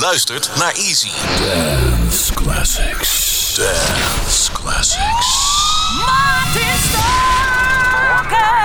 luistert naar Easy. Dance Classics. Dance Classics. Martin Stalker.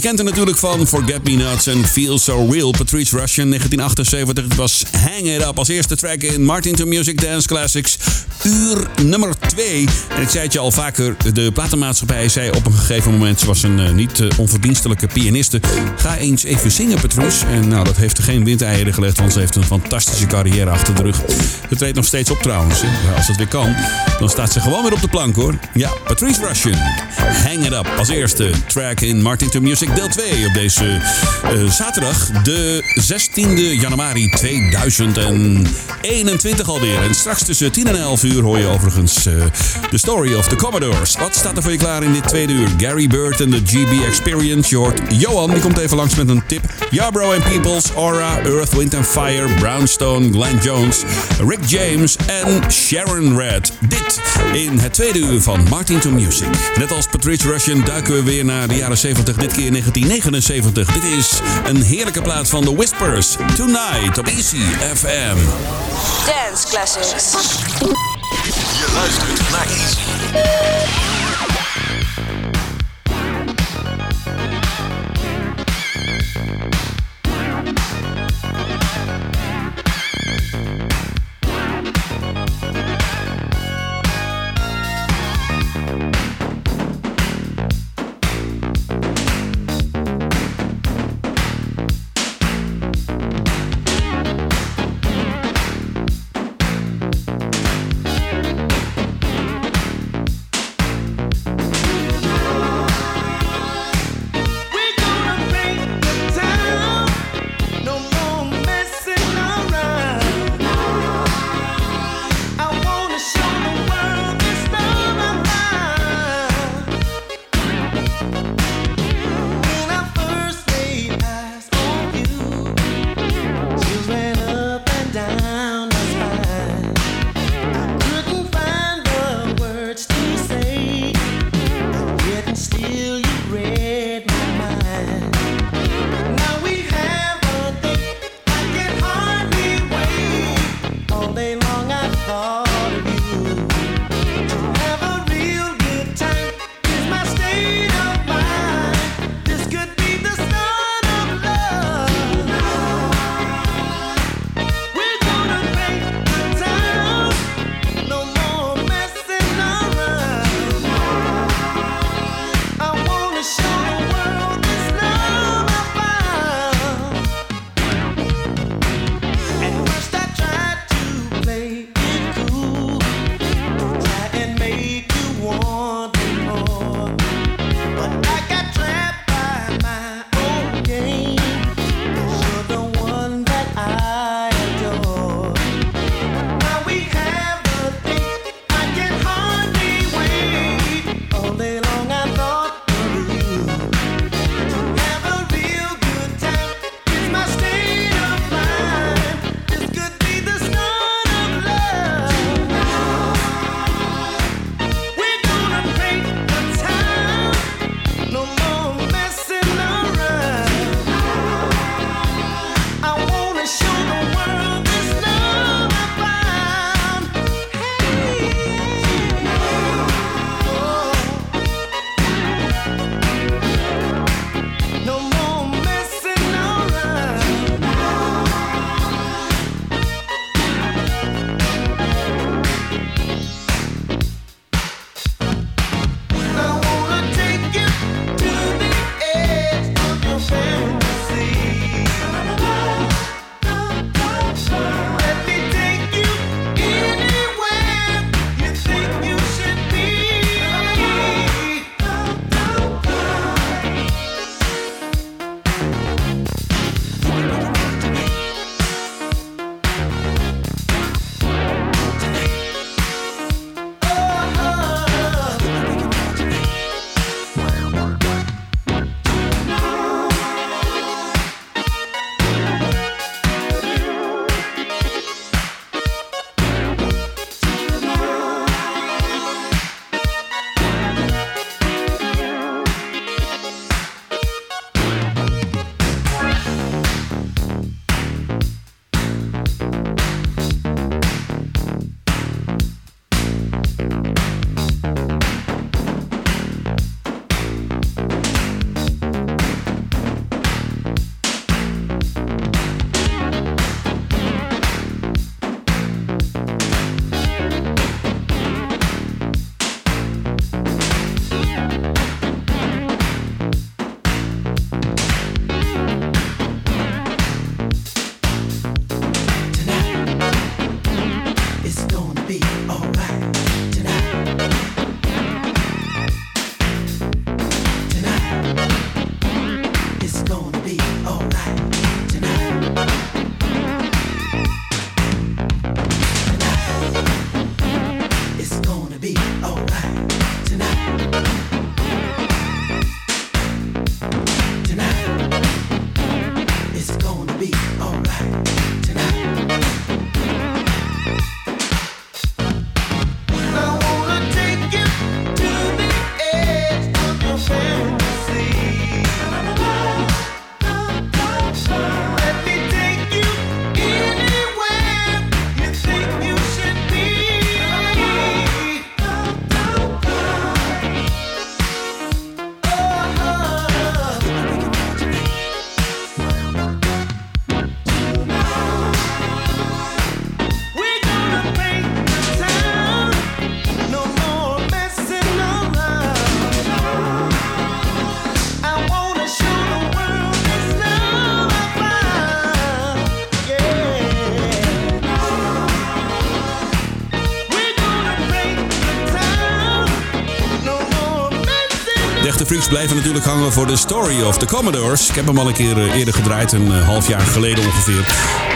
Je kent het natuurlijk van Forget Me Nuts en Feel So Real. Patrice Russian, 1978. Het was Hang It Up als eerste track in Martin to Music Dance Classics. Uur nummer 2. En ik zei het je al vaker, de platenmaatschappij zei op een gegeven moment... ze was een uh, niet uh, onverdienstelijke pianiste. Ga eens even zingen, Patrice. En nou, dat heeft er geen windeieren gelegd, want ze heeft een fantastische carrière achter de rug. Ze treedt nog steeds op trouwens. Als het weer kan, dan staat ze gewoon weer op de plank hoor. Ja, Patrice Russian. Hang It Up als eerste track in Martin to Music deel 2 op deze uh, zaterdag, de 16e januari 2021 alweer. En straks tussen 10 en 11 uur hoor je overigens The Story of the Commodores. Wat staat er voor je klaar in dit tweede uur? Gary Bird en de GB Experience. Je Johan, die komt even langs met een tip. Yarbrough and Peoples, Aura, Earth, Wind and Fire, Brownstone, Glenn Jones, Rick James en Sharon Red. Dit in het tweede uur van Martin to Music. Net als Patrice Russian duiken we weer naar de jaren 70, dit keer 1979. Dit is een heerlijke plaat van The Whispers. Tonight op Easy FM. Dance Classics. Luistert naar Easy. Blijven natuurlijk hangen voor de Story of the Commodores. Ik heb hem al een keer eh, eerder gedraaid, een eh, half jaar geleden ongeveer.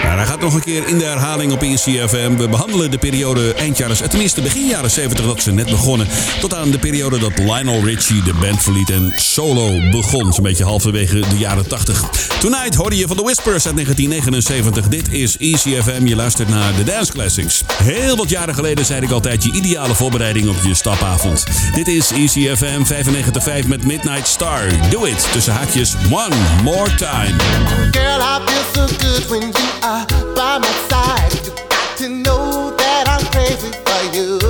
Maar hij gaat nog een keer in de herhaling op ECFM. We behandelen de periode eind jaren, tenminste begin jaren 70 dat ze net begonnen. Tot aan de periode dat Lionel Richie de band verliet en solo begon. Zo'n beetje halverwege de jaren 80. Tonight hoorde je van de Whispers uit 1979. Dit is ECFM. Je luistert naar de Dance Classics. Heel wat jaren geleden zei ik altijd je ideale voorbereiding op je stapavond. Dit is ECFM 95.5 met Midnight Star. Do it tussen haakjes one more time. Girl, I feel so good when you are by my side. You got to know that I'm crazy for you.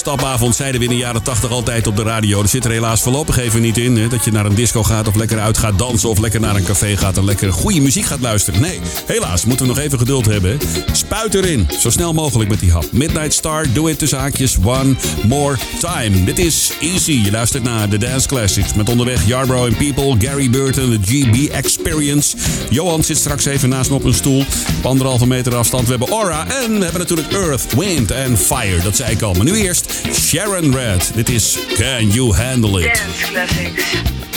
Stapavond zeiden we in de jaren 80 altijd op de radio. Er zit er helaas voorlopig even niet in. Hè, dat je naar een disco gaat of lekker uit gaat dansen of lekker naar een café gaat en lekker goede muziek gaat luisteren. Nee, helaas moeten we nog even geduld hebben. Spuit erin, zo snel mogelijk met die hap. Midnight Star, do it tussen haakjes, one more time. Dit is Easy. Je luistert naar de Dance Classics. Met onderweg Yarbrough and People, Gary Burton, de GB Experience. Johan zit straks even naast me op een stoel. Op anderhalve meter afstand. We hebben Aura en we hebben natuurlijk Earth, Wind and Fire. Dat zei ik al. Maar nu eerst Sharon Red. Dit is Can You Handle It? Dance Classics.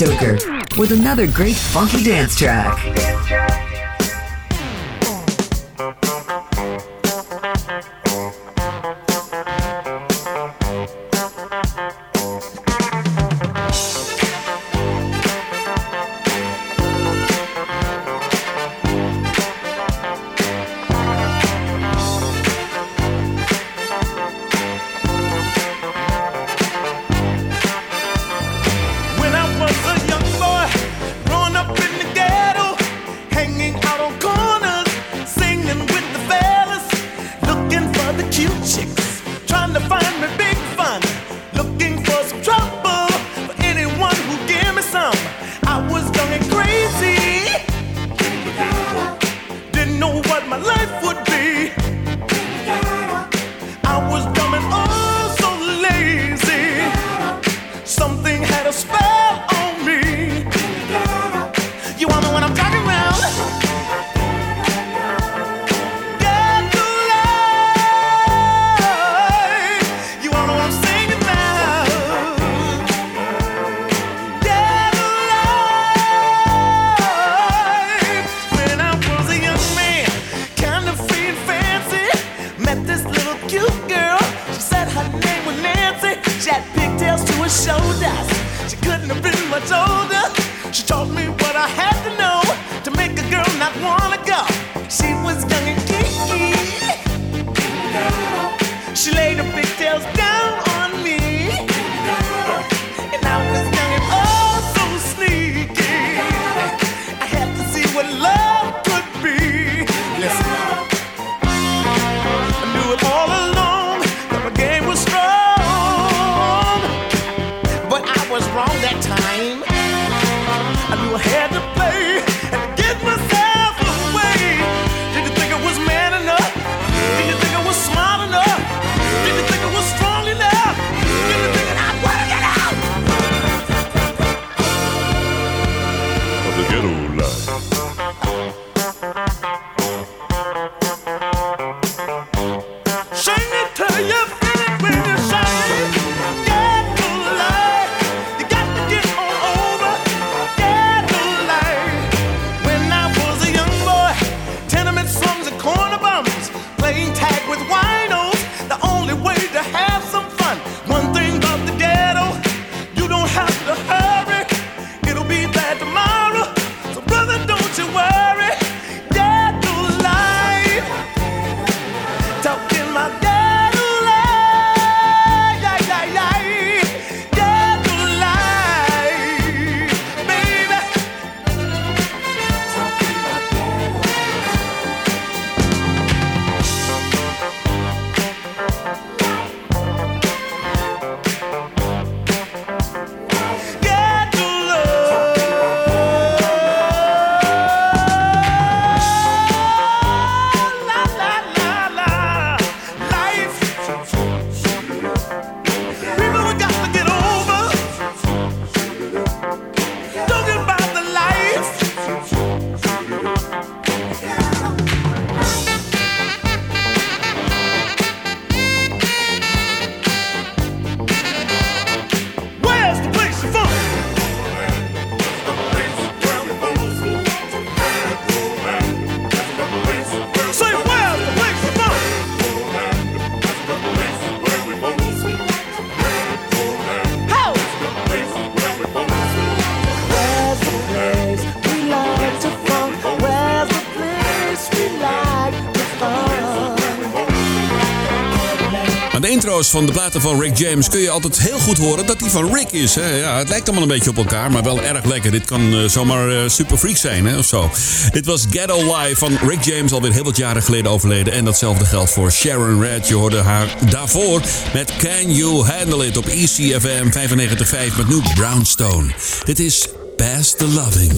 Stoker with another great funky dance track. De intro's van de platen van Rick James kun je altijd heel goed horen dat die van Rick is. Hè? Ja, het lijkt allemaal een beetje op elkaar, maar wel erg lekker. Dit kan eh, zomaar uh, super freak zijn hè, of zo. Dit was Ghetto Live van Rick James, alweer heel wat jaren geleden overleden. En datzelfde geldt voor Sharon Red. Je hoorde haar daarvoor met Can You Handle It op ECFM 95.5 met nu Brownstone. Dit is Past the Loving.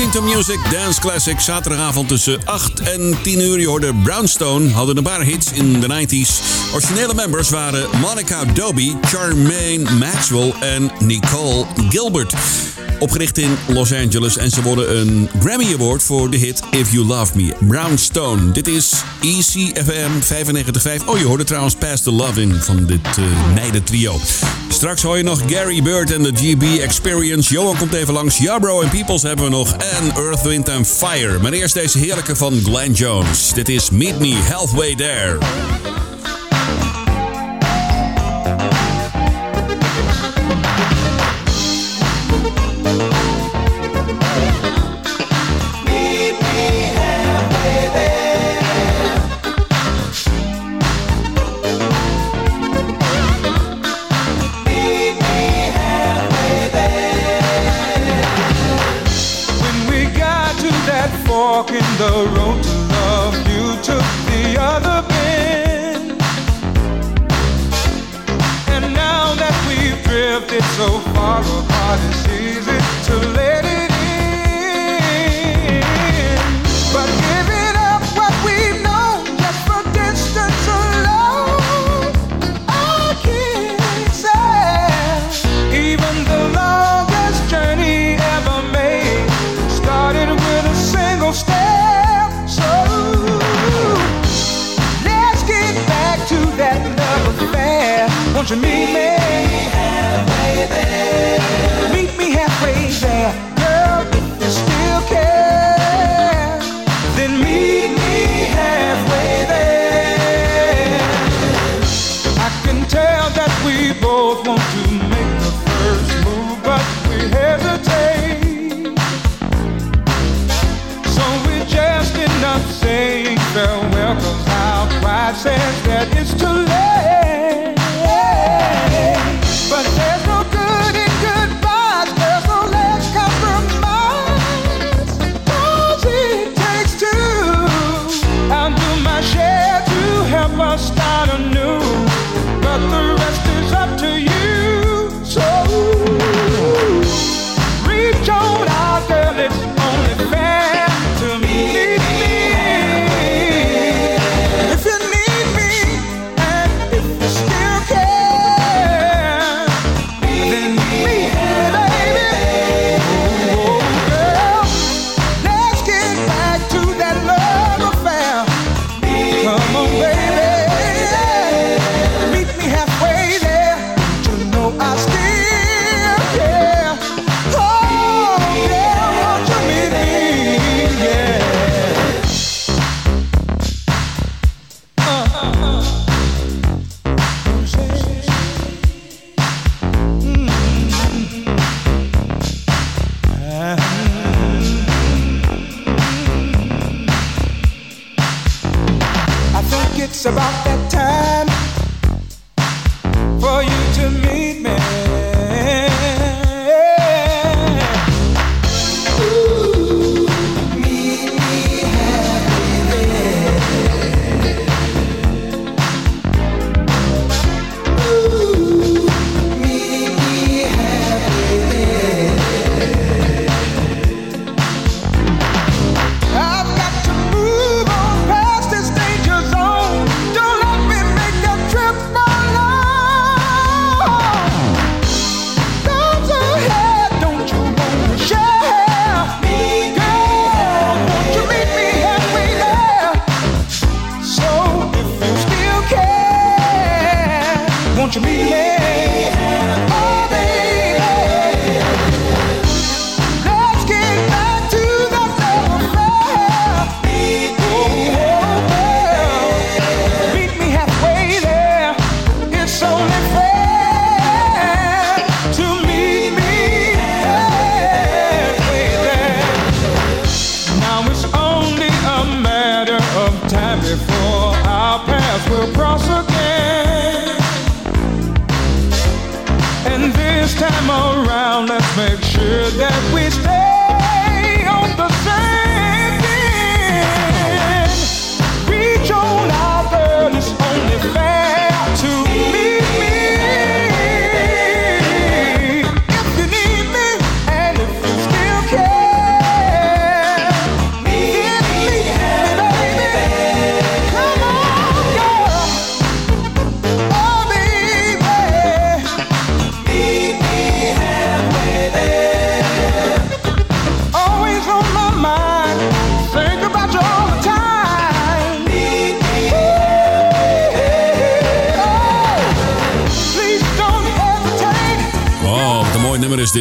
Into Music Dance Classic. Zaterdagavond tussen 8 en 10 uur. Je hoorde Brownstone. Hadden een paar hits in de 90s. Originele members waren Monica Dobie, Charmaine Maxwell en Nicole Gilbert. Opgericht in Los Angeles en ze worden een Grammy Award voor de hit If You Love Me. Brownstone. Dit is ECFM 95.5. Oh, je hoorde trouwens Past the Love in van dit uh, trio. Straks hoor je nog Gary Bird en de GB Experience. Johan komt even langs. Jabro en Peoples hebben we nog. En Earth, Wind and Fire. Maar eerst deze heerlijke van Glenn Jones. Dit is Meet Me Halfway There.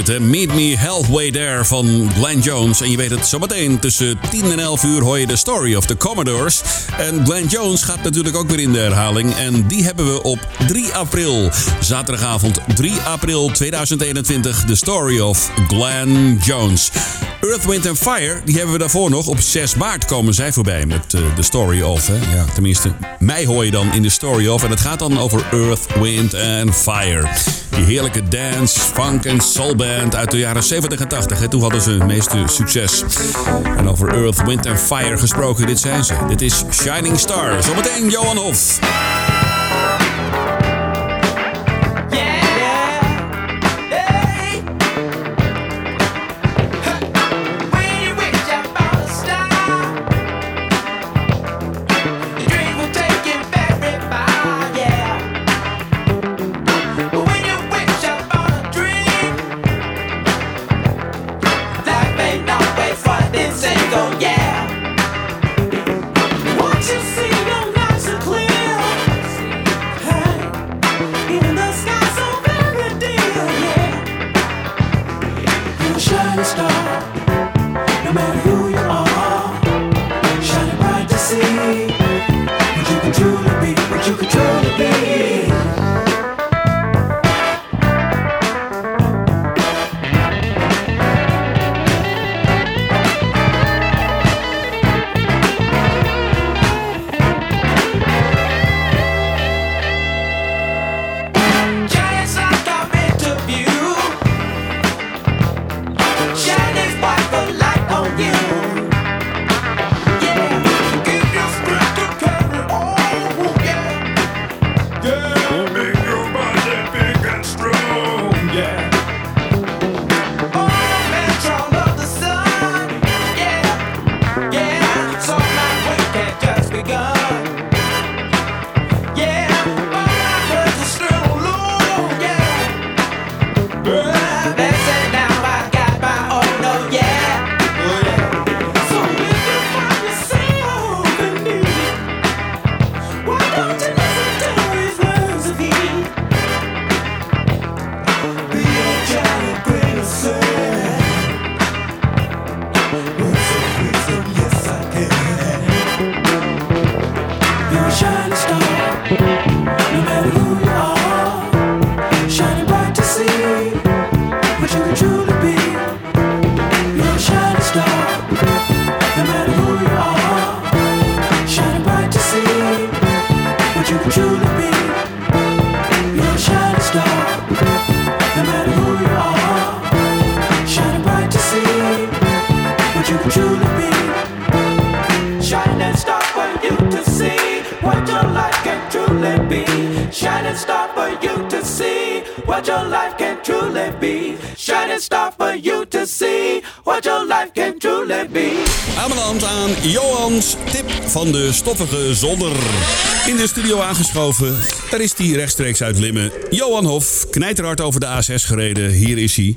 Midnight, Meet Me Halfway There. Van Glenn Jones. En je weet het, zometeen tussen 10 en 11 uur hoor je de story of the Commodores. En Glenn Jones gaat natuurlijk ook weer in de herhaling. En die hebben we op 3 april. Zaterdagavond 3 april 2021. De story of Glenn Jones. Earth, Wind and Fire, die hebben we daarvoor nog. Op 6 maart komen zij voorbij met eh, de story of. Ja, tenminste, mij hoor je dan in de story of. En het gaat dan over Earth, Wind and Fire. Die heerlijke dance, funk en soulband uit de jaren 70 en 80. En toen hadden ze het meeste succes. En over Earth, Wind and Fire gesproken, dit zijn ze. Dit is Shining Star. Zometeen Johan Hof. Star. No matter truly be. Shining star for you to see what your life can truly be. Shining star for you to see what your life can truly be. Aanbeland aan Johans tip van de stoffige zolder. In de studio aangeschoven, daar is hij rechtstreeks uit Limmen. Johan Hof, knijterhard over de A6 gereden. Hier is hij.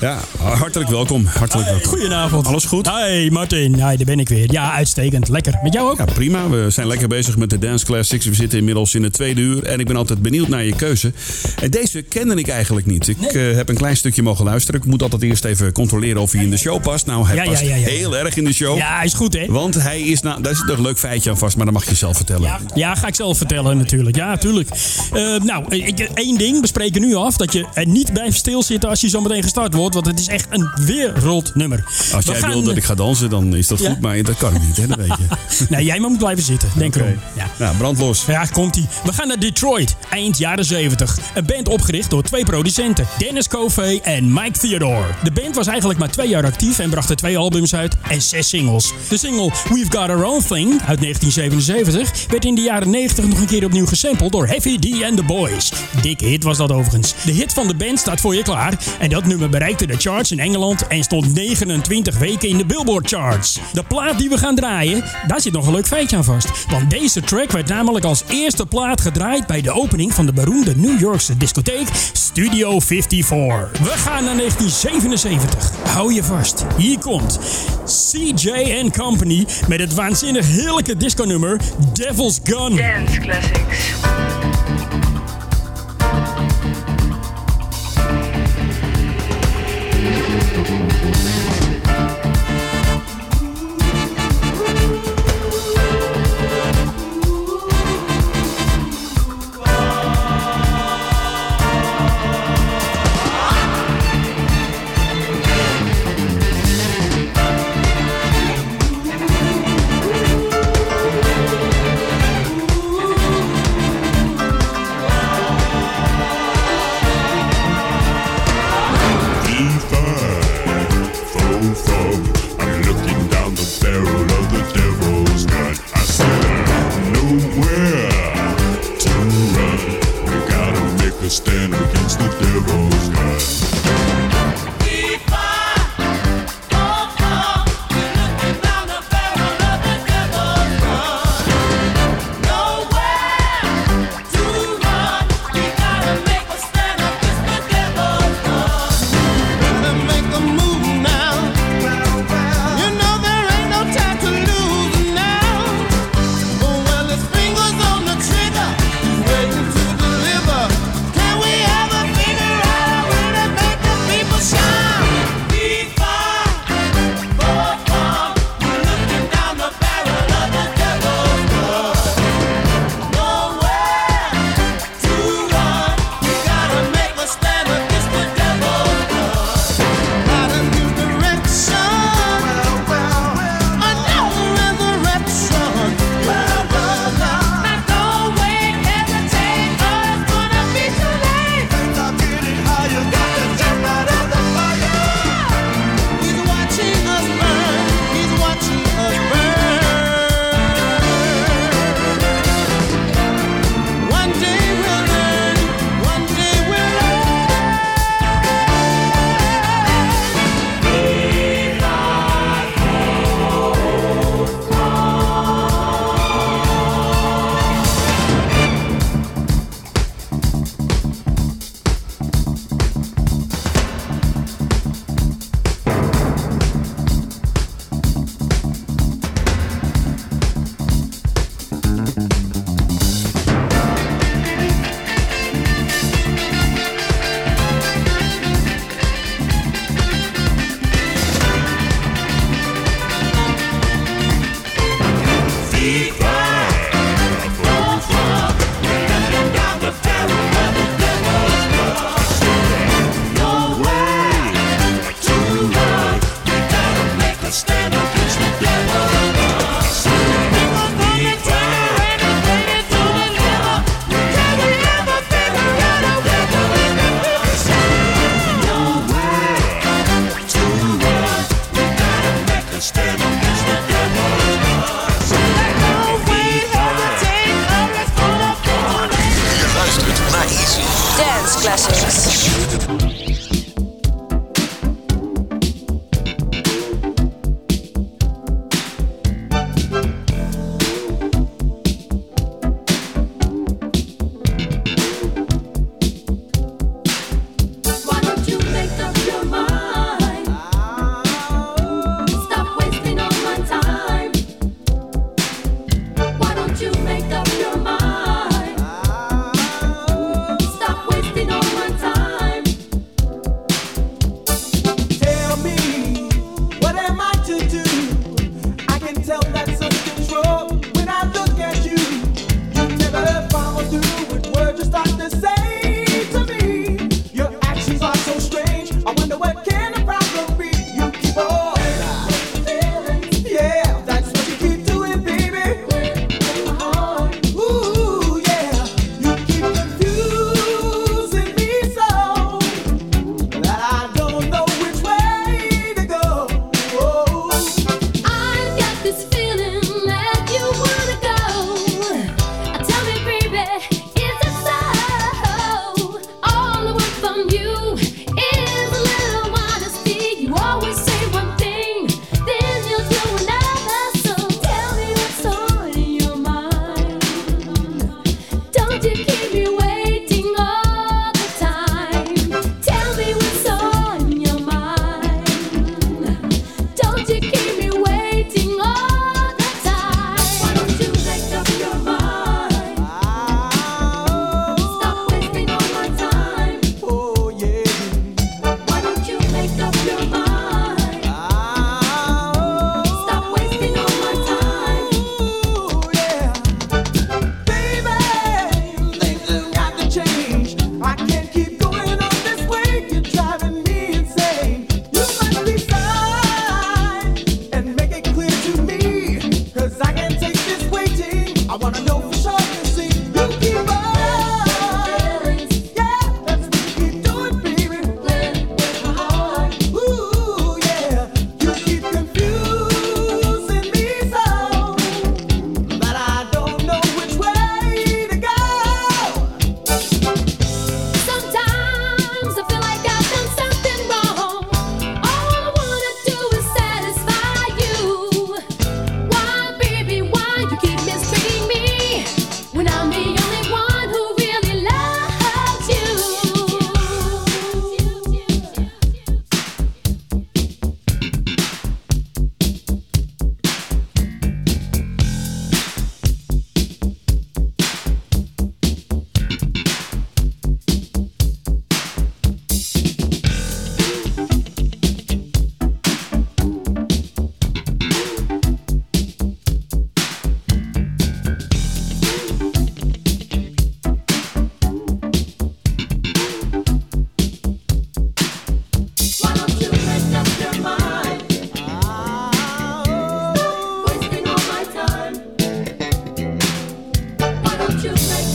Ja, hartelijk welkom. Hartelijk welkom. Goedenavond. Alles goed? Hey Martin, daar ben ik weer. Ja, uitstekend. Lekker. Met jou ook? Ja, prima. We zijn lekker bezig met de Dance Classics. We zitten inmiddels in het tweede uur. En ik ben altijd benieuwd naar je keuze. En deze kende ik eigenlijk niet. Ik eh, heb een klein stukje mogen luisteren. Ik moet altijd eerst even controleren of hij in de show past. Nou, hij Ja, ja, past ja, ja. Heel erg in de show. Ja, is goed hè? Want hij is, nou, daar zit nog een leuk feitje aan vast, maar dat mag je zelf vertellen. Ja, ga ik zelf vertellen natuurlijk. Ja, tuurlijk. Eh, nou, ik, één ding. We spreken nu af. Dat je er niet blijft stilzitten als je zo meteen gestart wordt. Want het is echt een wereldnummer. Als We jij gaan- wil dat ik ga dansen, dan is dat Ja. goed. Maar dat kan niet, hè? dat weet je. Nee, jij moet blijven zitten. Denk erom. Ja. Nou, brand los. Ja, komt ie. We gaan naar Detroit, eind jaren 70. Een band opgericht door twee producenten, Dennis Covey en Mike Theodore. De band was eigenlijk maar twee jaar actief en bracht er twee albums uit en zes singles. De single We've Got Our Own Thing uit 1977 werd in de jaren 90 nog een keer opnieuw gesampled door Heavy D and the Boys. Dikke hit was dat overigens. De hit van de band staat voor je klaar en dat nummer bereikte de charts in Engeland en stond 29 weken in de Billboard charts. De plaat die we gaan draaien, daar zit nog een leuk feitje aan vast. Want deze track werd namelijk als eerste plaat gedraaid bij de opening van de beroemde New Yorkse discotheek Studio 54. We gaan naar 1977. Hou je vast. Hier komt CJ Company met het waanzinnig heerlijke disco-nummer Devil's Gun. Dance Classics.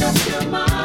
You make up your mind?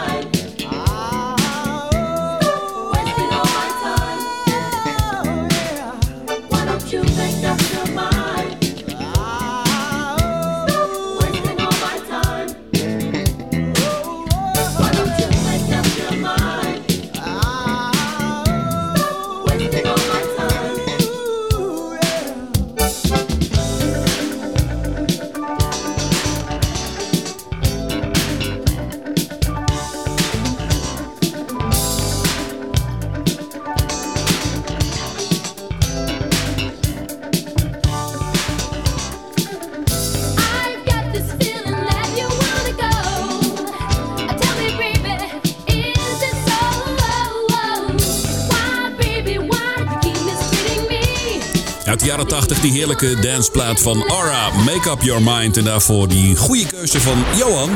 Heerlijke danceplaat van Aura, Make Up Your Mind. En daarvoor die goede keuze van Johan.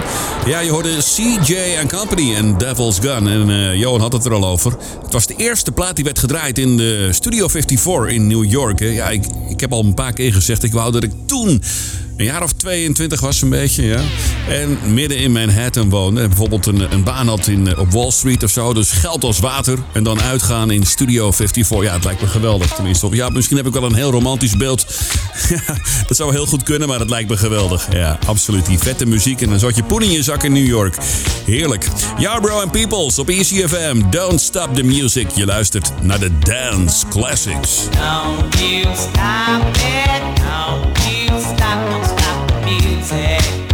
Ja, je hoorde CJ Company en Devil's Gun. En eh, Johan had het er al over. Het was de eerste plaat die werd gedraaid in de Studio 54 in New York. Ja, ik, ik heb al een paar keer gezegd, ik wou dat ik toen een jaar of 22 was een beetje, ja. En midden in Manhattan woonde. En bijvoorbeeld een, een baan had in, eh, op Wall Street of zo. Dus geld als water. En dan uitgaan in Studio 54. Ja, het lijkt me geweldig tenminste. Of ja, misschien heb ik wel een heel romantisch beeld. Dat zou heel goed kunnen, maar het lijkt me geweldig. Ja, absoluut. Die vette muziek en een soortje poen in je zak in New York. Heerlijk. Ja, bro and peoples op ECFM. Don't stop the music. Je luistert naar de Dance Classics. Don't you stop it, don't you stop, don't stop the music.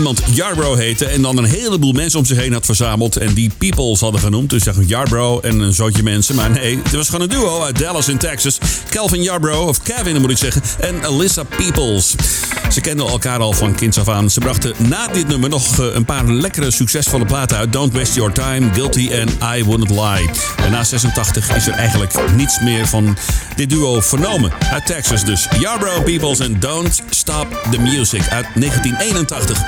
Iemand Yarbrough heette... en dan een heleboel mensen om zich heen had verzameld... en die Peoples hadden genoemd. Dus zeggen Yarbrough en een zootje mensen. Maar nee, het was gewoon een duo uit Dallas in Texas. Calvin Yarbrough, of Kevin moet ik zeggen, en Alyssa Peoples. Ze kenden elkaar al van kinds af aan. Ze brachten na dit nummer nog eh, een paar lekkere succesvolle platen uit. Don't Waste Your Time, Guilty en I Wouldn't Lie. En na 86 is er eigenlijk niets meer van dit duo vernomen. Uit Texas dus. Yarbrough Peoples en Don't Stop the Music uit 1981.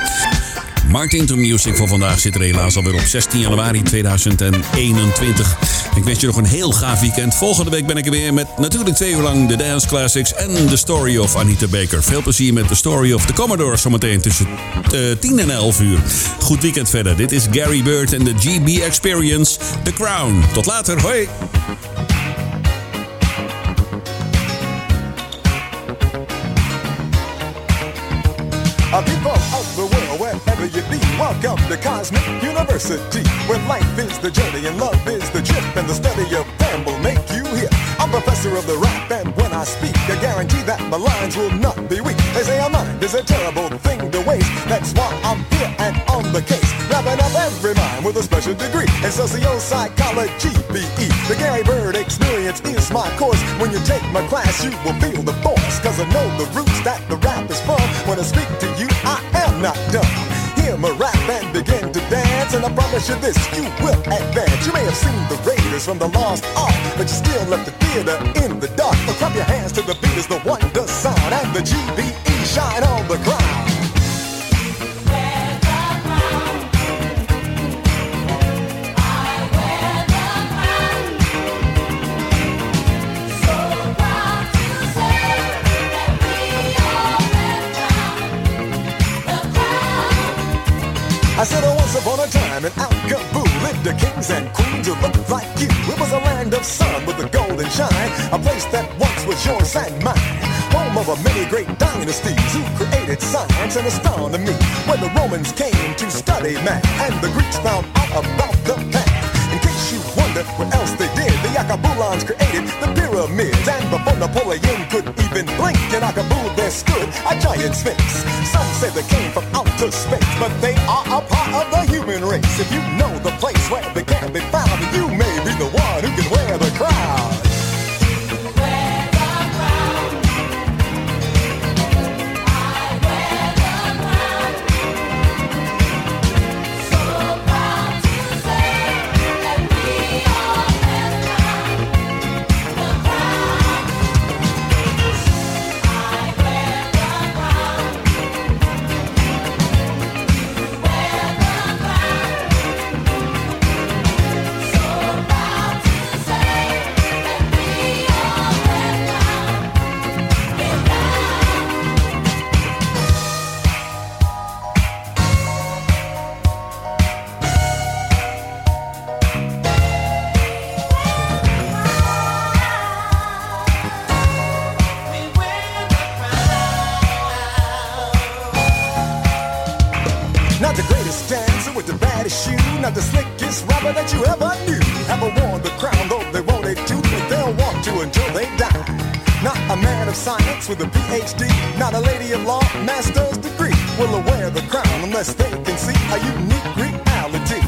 Martin to Music voor vandaag zit er helaas alweer op 16 januari 2021. Ik wens je nog een heel gaaf weekend. Volgende week ben ik er weer met natuurlijk twee uur lang de Dance Classics en The Story of Anita Baker. Veel plezier met The Story of the Commodores zometeen tussen eh, 10 en 11 uur. Goed weekend verder. Dit is Gary Bird en de GB Experience, The Crown. Tot later. Hoi. People the wherever you be, welcome to Cosmic University, where life is the journey and love is the trip, and the study of them will make you here. I'm professor of the rap, and when I speak, I guarantee that my lines will not be weak. They say a mind is a terrible thing to waste. That's why I'm here and on the case, wrapping up every mind with a special degree in socio-psychology, BE. The Gary Bird experience is my course. When you take my class, you will feel the force, cause I know the roots that the rap is from. When I speak to you, I am not dumb. My rap and begin to dance, and I promise you this, you will advance. You may have seen the Raiders from the Lost Ark, but you still left the theater in the dark. But clap your hands to the beat as the wonder sound, and the GBE shine on the ground. Once upon a time in Alcaboo lived the kings and queens who looked like you. It was a land of sun with a golden shine, a place that once was yours and mine. Home of a many great dynasties who created science and astronomy. When the Romans came to study math and the Greeks found out about the math. In case you wonder what else they did, the Akabulans created the pyramids. And before Napoleon could even blink, in Akabu a giant sphinx. Some say they came from outer space, but they are a part of the human race. If you know the place where they can be found, science with a PhD, not a lady of law, master's degree will wear the crown unless they can see a unique reality.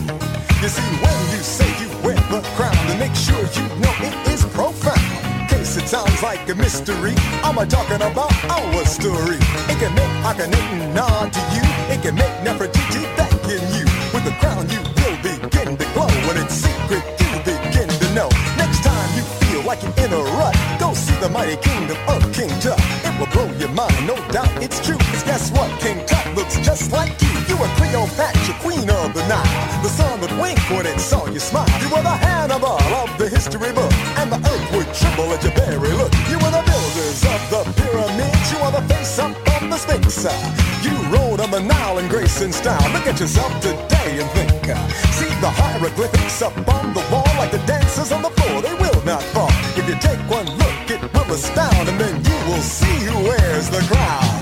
You see, when you say you wear the crown, then make sure you know it is profound. Case it sounds like a mystery, I'm a talking about our story. It can make Akhenaten nod to you, it can make Nefertiti the mighty kingdom of King Tut. It will blow your mind, no doubt it's true. Cause guess what? King Tut looks just like you. You were Cleopatra, queen of the Nile. The sun would wink when it saw you smile. You were the Hannibal of the history book, and the earth would tremble at your very look. You were the builders of the pyramids. You are the face up of the Sphinx. You rode on the Nile in grace and style. Look at yourself today and think. See the hieroglyphics up on the wall, like the dancers on the floor. They will not fall. If you take one astound, and then you will see who wears the crown.